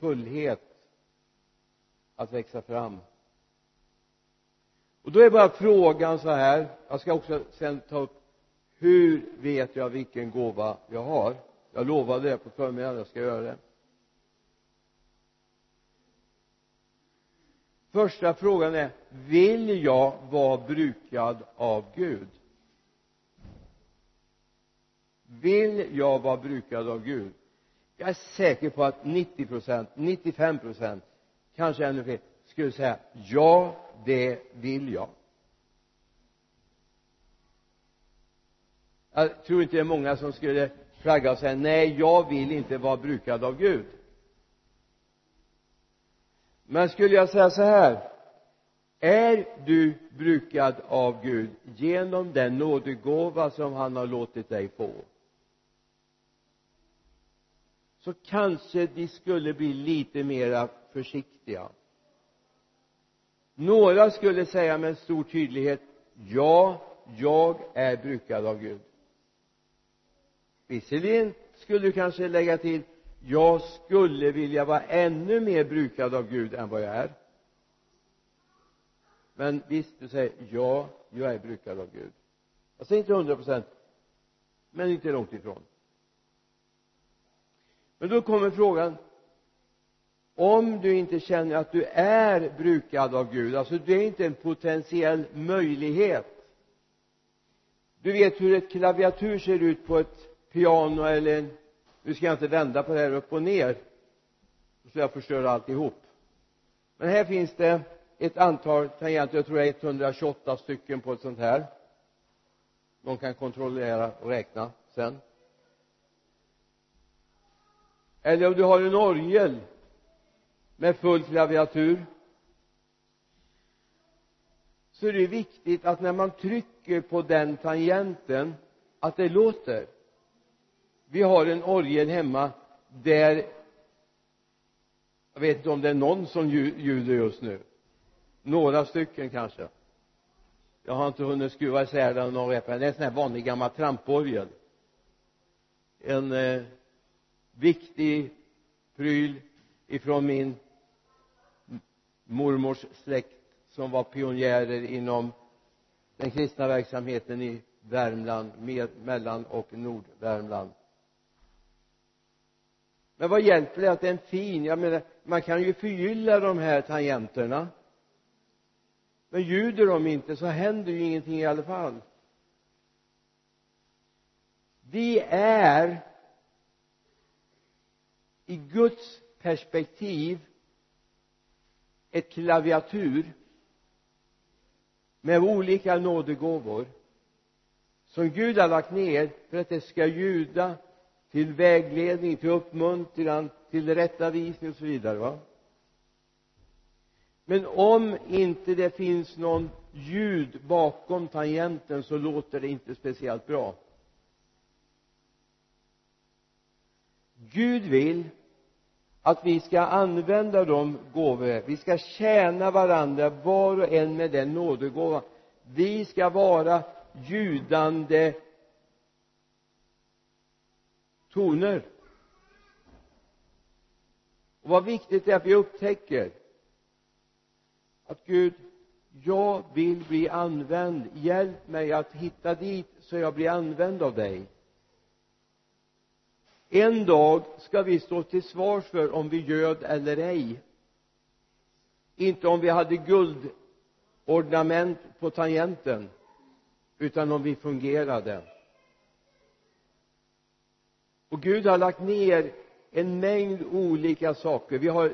fullhet att växa fram. Och då är bara frågan så här jag ska också sen ta upp hur vet jag vilken gåva jag har? Jag lovade det på förmiddagen jag ska göra det. Första frågan är vill jag vara brukad av Gud? Vill jag vara brukad av Gud? Jag är säker på att 90 procent 95 procent kanske ännu fler skulle säga ja det vill jag. Jag tror inte det är många som skulle flagga och säga nej jag vill inte vara brukad av Gud. Men skulle jag säga så här är du brukad av Gud genom den nådegåva som han har låtit dig få? Så kanske de skulle bli lite mera försiktiga. Några skulle säga med stor tydlighet ja jag är brukad av Gud. Visserligen skulle du kanske lägga till jag skulle vilja vara ännu mer brukad av Gud än vad jag är. Men visst du säger ja jag är brukad av Gud. Jag säger inte hundra procent men inte långt ifrån men då kommer frågan om du inte känner att du är brukad av Gud alltså du är inte en potentiell möjlighet. Du vet hur ett klaviatur ser ut på ett piano eller en nu ska jag inte vända på det här upp och ner så jag förstör alltihop. Men här finns det ett antal tangenter jag tror det är 128 stycken på ett sånt här. Någon kan kontrollera och räkna sen eller om du har en orgel med full klaviatur. Så är det viktigt att när man trycker på den tangenten att det låter. Vi har en orgel hemma där jag vet inte om det är någon som ljuder just nu. Några stycken kanske. Jag har inte hunnit skruva isär den och repa. Det är en sån här vanlig gammal tramporgel. En eh, viktig pryl ifrån min mormors släkt som var pionjärer inom den kristna verksamheten i Värmland, med, mellan och nordvärmland. Men vad hjälper det att det är en fin jag menar man kan ju förgylla de här tangenterna. Men ljuder de inte så händer ju ingenting i alla fall. Vi är i Guds perspektiv ett klaviatur med olika nådegåvor som Gud har lagt ner för att det ska ljuda till vägledning, till uppmuntran, till tillrättavisning och så vidare va? Men om inte det finns någon ljud bakom tangenten så låter det inte speciellt bra. Gud vill att vi ska använda de gåvor. Vi ska tjäna varandra var och en med den nådegåvan. Vi ska vara ljudande toner. Och vad viktigt det är att vi upptäcker att Gud jag vill bli använd. Hjälp mig att hitta dit så jag blir använd av dig en dag ska vi stå till svars för om vi göd eller ej. Inte om vi hade guldornament på tangenten utan om vi fungerade. Och Gud har lagt ner en mängd olika saker. Vi har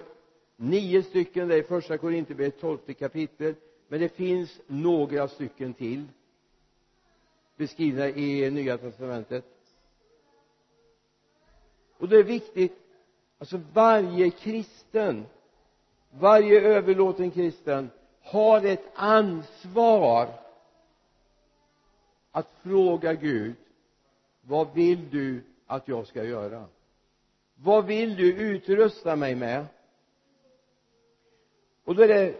nio stycken där i första Korinthierbrevet tolfte kapitel men det finns några stycken till beskrivna i nya testamentet och det är viktigt alltså varje kristen varje överlåten kristen har ett ansvar att fråga Gud vad vill du att jag ska göra? Vad vill du utrusta mig med? Och då är det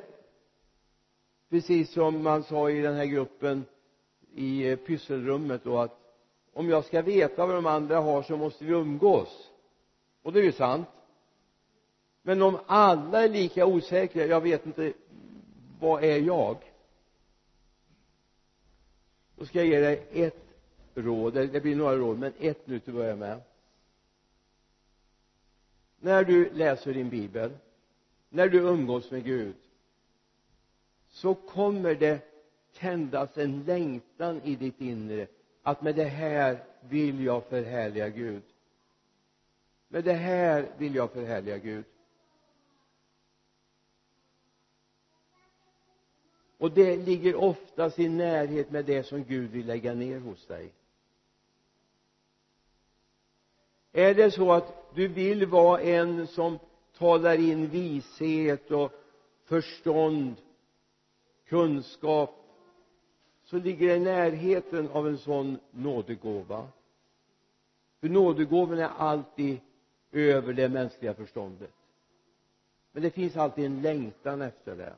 precis som man sa i den här gruppen i eh, pysselrummet då att om jag ska veta vad de andra har så måste vi umgås och det är ju sant. Men om alla är lika osäkra jag vet inte vad är jag? Då ska jag ge dig ett råd. Det blir några råd men ett nu till att börja med. När du läser din bibel när du umgås med Gud så kommer det tändas en längtan i ditt inre att med det här vill jag förhärliga Gud med det här vill jag förhärliga Gud. Och det ligger oftast i närhet med det som Gud vill lägga ner hos dig. Är det så att du vill vara en som talar in vishet och förstånd kunskap så ligger det i närheten av en sån nådegåva. För nådegåvan är alltid över det mänskliga förståndet. Men det finns alltid en längtan efter det.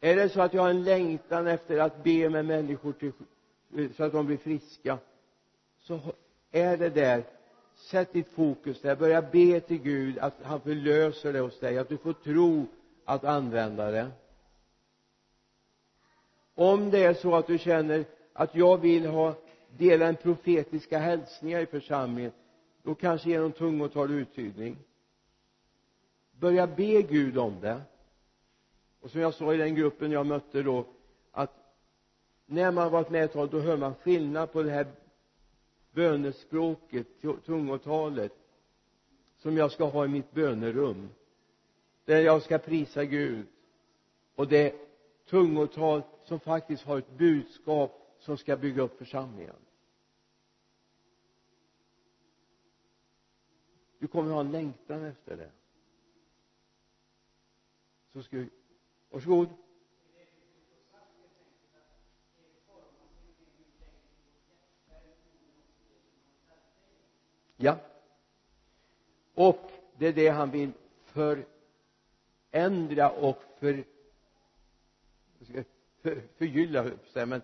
Är det så att jag har en längtan efter att be med människor till, så att de blir friska så är det där. Sätt ditt fokus där. Börja be till Gud att han förlöser det hos dig att du får tro att använda det. Om det är så att du känner att jag vill ha dela en profetiska hälsningar i församlingen då kanske genom tungotal uttydning. Börja be Gud om det. Och som jag sa i den gruppen jag mötte då att när man varit med ett tag då hör man skillnad på det här bönespråket tungotalet som jag ska ha i mitt bönerum. Där jag ska prisa Gud. Och det tungotal som faktiskt har ett budskap som ska bygga upp församlingen. Du kommer ha en längtan efter det. Så ska vi varsågod. Ja. Och det är det han vill förändra och för, för förgylla men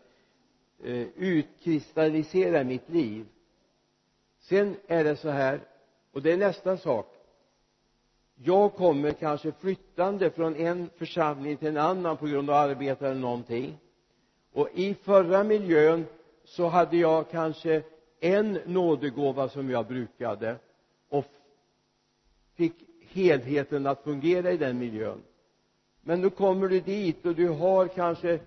eh, utkristallisera i mitt liv. Sen är det så här och det är nästa sak. Jag kommer kanske flyttande från en församling till en annan på grund av arbete eller någonting. Och i förra miljön så hade jag kanske en nådegåva som jag brukade och fick helheten att fungera i den miljön. Men nu kommer du dit och du har kanske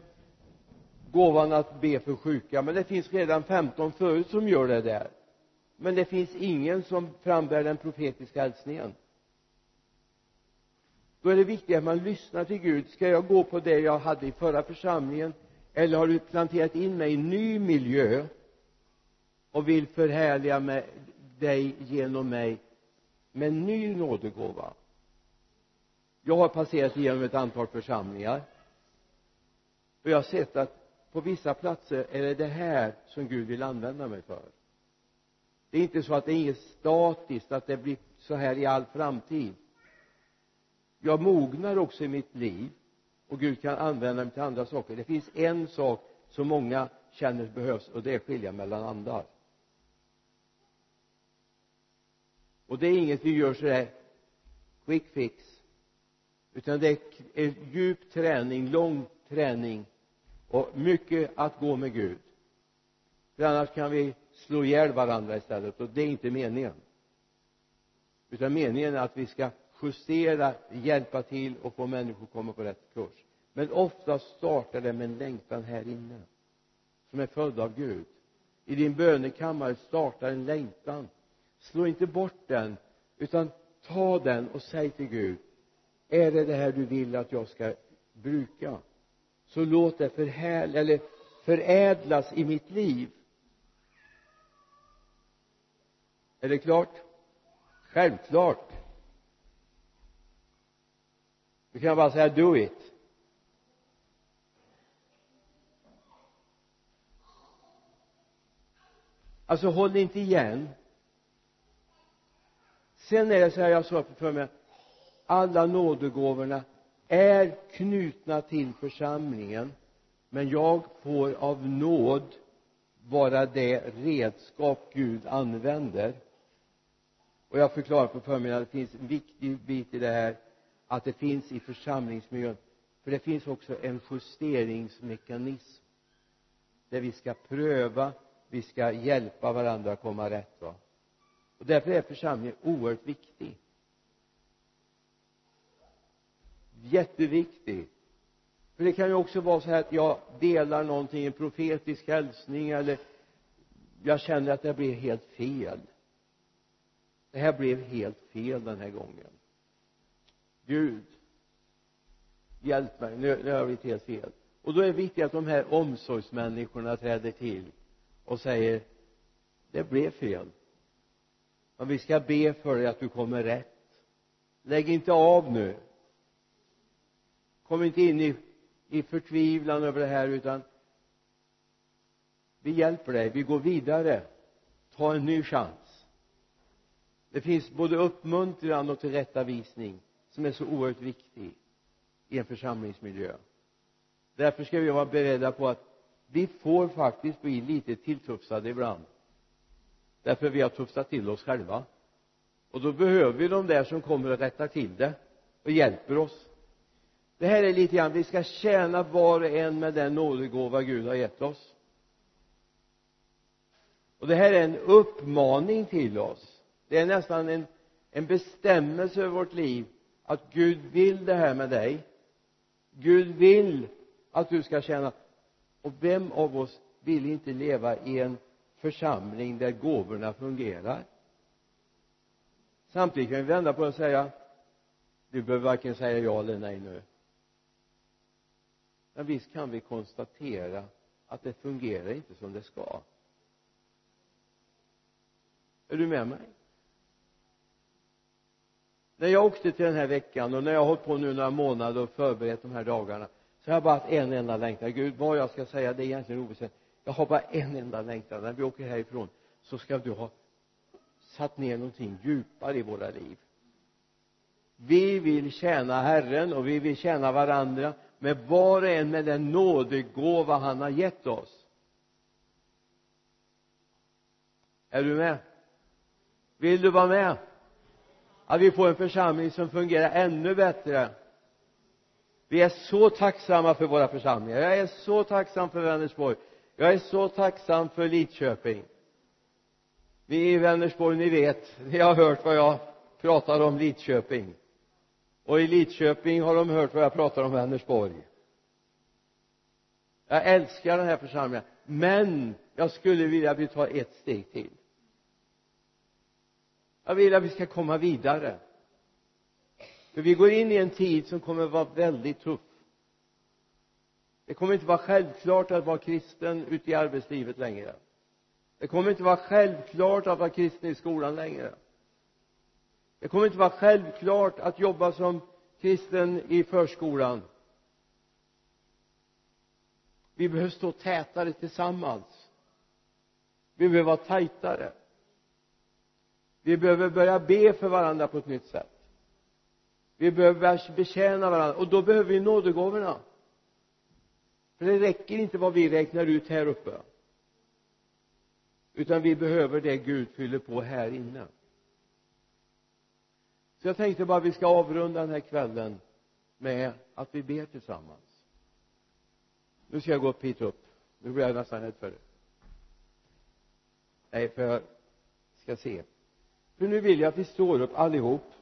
gåvan att be för sjuka men det finns redan 15 förut som gör det där men det finns ingen som frambär den profetiska hälsningen. Då är det viktigt att man lyssnar till Gud. Ska jag gå på det jag hade i förra församlingen eller har du planterat in mig i en ny miljö och vill förhärliga med dig genom mig med en ny nådegåva? Jag har passerat igenom ett antal församlingar och jag har sett att på vissa platser är det det här som Gud vill använda mig för det är inte så att det är inget statiskt att det blir så här i all framtid. Jag mognar också i mitt liv och Gud kan använda mig till andra saker. Det finns en sak som många känner behövs och det är skilja mellan andar. Och det är inget vi gör sådär quick fix utan det är djup träning, lång träning och mycket att gå med Gud. För annars kan vi slå ihjäl varandra istället. Och det är inte meningen. Utan meningen är att vi ska justera, hjälpa till och få människor att komma på rätt kurs. Men ofta startar det med en längtan här inne som är född av Gud. I din bönekammare startar en längtan. Slå inte bort den utan ta den och säg till Gud är det det här du vill att jag ska bruka? Så låt det förhärl eller förädlas i mitt liv. Är det klart? Självklart. Du kan bara säga do it. Alltså håll inte igen. Sen är det så här jag sa för mig alla nådegåvorna är knutna till församlingen men jag får av nåd vara det redskap Gud använder och jag förklarar på förmiddagen att det finns en viktig bit i det här att det finns i församlingsmiljön. För det finns också en justeringsmekanism där vi ska pröva vi ska hjälpa varandra att komma rätt va. Och därför är församlingen oerhört viktig. Jätteviktig. För det kan ju också vara så här att jag delar någonting, en profetisk hälsning eller jag känner att det blir helt fel det här blev helt fel den här gången. Gud hjälp mig, nu, nu har jag blivit helt fel. Och då är det viktigt att de här omsorgsmänniskorna träder till och säger det blev fel. Men vi ska be för dig att du kommer rätt. Lägg inte av nu. Kom inte in i, i förtvivlan över det här utan vi hjälper dig, vi går vidare. Ta en ny chans det finns både uppmuntran och tillrättavisning som är så oerhört viktig i en församlingsmiljö. Därför ska vi vara beredda på att vi får faktiskt bli lite tilltufsade ibland. Därför vi har tufsat till oss själva. Och då behöver vi de där som kommer och rättar till det och hjälper oss. Det här är lite grann vi ska tjäna var och en med den nådegåva Gud har gett oss. Och det här är en uppmaning till oss det är nästan en, en bestämmelse över vårt liv att Gud vill det här med dig. Gud vill att du ska känna och vem av oss vill inte leva i en församling där gåvorna fungerar? Samtidigt kan vi vända på det och säga du behöver varken säga ja eller nej nu. Men visst kan vi konstatera att det fungerar inte som det ska. Är du med mig? När jag åkte till den här veckan och när jag har hållit på nu några månader och förberett de här dagarna så har jag bara haft en enda längtan. Gud vad jag ska säga det är egentligen oväsentligt jag har bara en enda längtan. När vi åker härifrån så ska du ha satt ner någonting djupare i våra liv. Vi vill tjäna Herren och vi vill tjäna varandra med var och en med den nådegåva han har gett oss. Är du med? Vill du vara med? Att vi får en församling som fungerar ännu bättre. Vi är så tacksamma för våra församlingar. Jag är så tacksam för Vänersborg. Jag är så tacksam för Lidköping. Vi i Vänersborg ni vet ni har hört vad jag pratar om Lidköping. Och i Lidköping har de hört vad jag pratar om Vänersborg. Jag älskar den här församlingen. Men jag skulle vilja att vi tar ett steg till jag vill att vi ska komma vidare. För vi går in i en tid som kommer att vara väldigt tuff. Det kommer inte vara självklart att vara kristen ute i arbetslivet längre. Det kommer inte vara självklart att vara kristen i skolan längre. Det kommer inte vara självklart att jobba som kristen i förskolan. Vi behöver stå tätare tillsammans. Vi behöver vara tajtare vi behöver börja be för varandra på ett nytt sätt. Vi behöver betjäna varandra och då behöver vi nådegåvorna. För det räcker inte vad vi räknar ut här uppe. Utan vi behöver det Gud fyller på här inne. Så jag tänkte bara att vi ska avrunda den här kvällen med att vi ber tillsammans. Nu ska jag gå upp hit upp. Nu blir jag nästan rädd för det. Nej för jag ska se för nu vill jag att vi står upp allihop.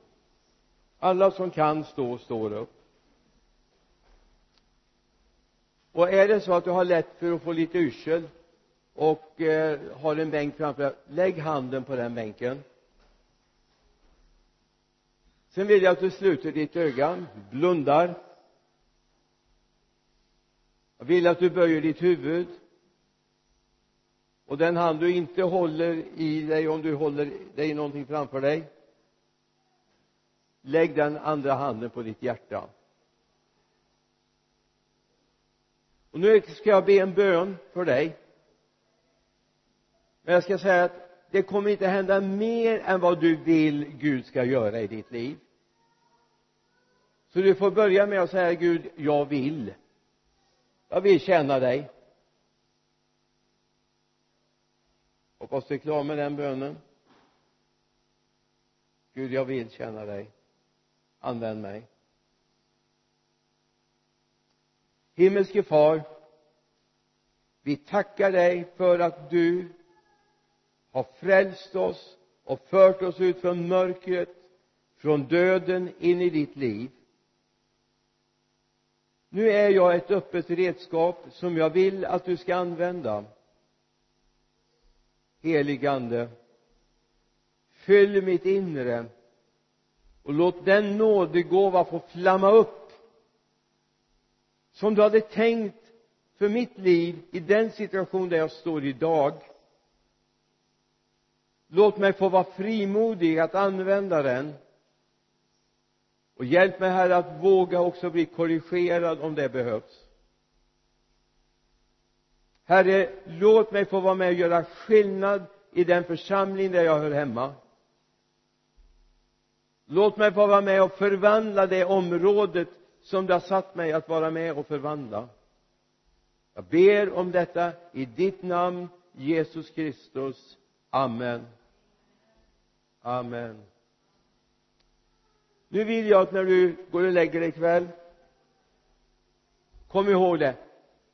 Alla som kan stå står upp. Och är det så att du har lätt för att få lite yrsel och eh, har en bänk framför dig lägg handen på den bänken. Sen vill jag att du sluter ditt öga blundar. Jag vill att du böjer ditt huvud och den hand du inte håller i dig om du håller dig någonting framför dig lägg den andra handen på ditt hjärta. Och nu ska jag be en bön för dig. Men jag ska säga att det kommer inte hända mer än vad du vill Gud ska göra i ditt liv. Så du får börja med att säga Gud jag vill. Jag vill tjäna dig. Hoppas du är klar med den bönen? Gud jag vill känna dig. Använd mig. Himmelske far vi tackar dig för att du har frälst oss och fört oss ut från mörkret från döden in i ditt liv. Nu är jag ett öppet redskap som jag vill att du ska använda heligande fyll mitt inre och låt den nådegåva få flamma upp som du hade tänkt för mitt liv i den situation där jag står idag låt mig få vara frimodig att använda den. Och hjälp mig herre att våga också bli korrigerad om det behövs herre låt mig få vara med och göra skillnad i den församling där jag hör hemma. Låt mig få vara med och förvandla det området som du har satt mig att vara med och förvandla. Jag ber om detta i ditt namn Jesus Kristus. Amen. Amen. Nu vill jag att när du går och lägger dig ikväll kom ihåg det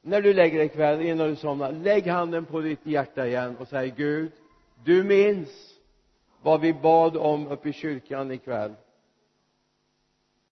när du lägger dig ikväll innan du somnar lägg handen på ditt hjärta igen och säg Gud du minns vad vi bad om uppe i kyrkan ikväll.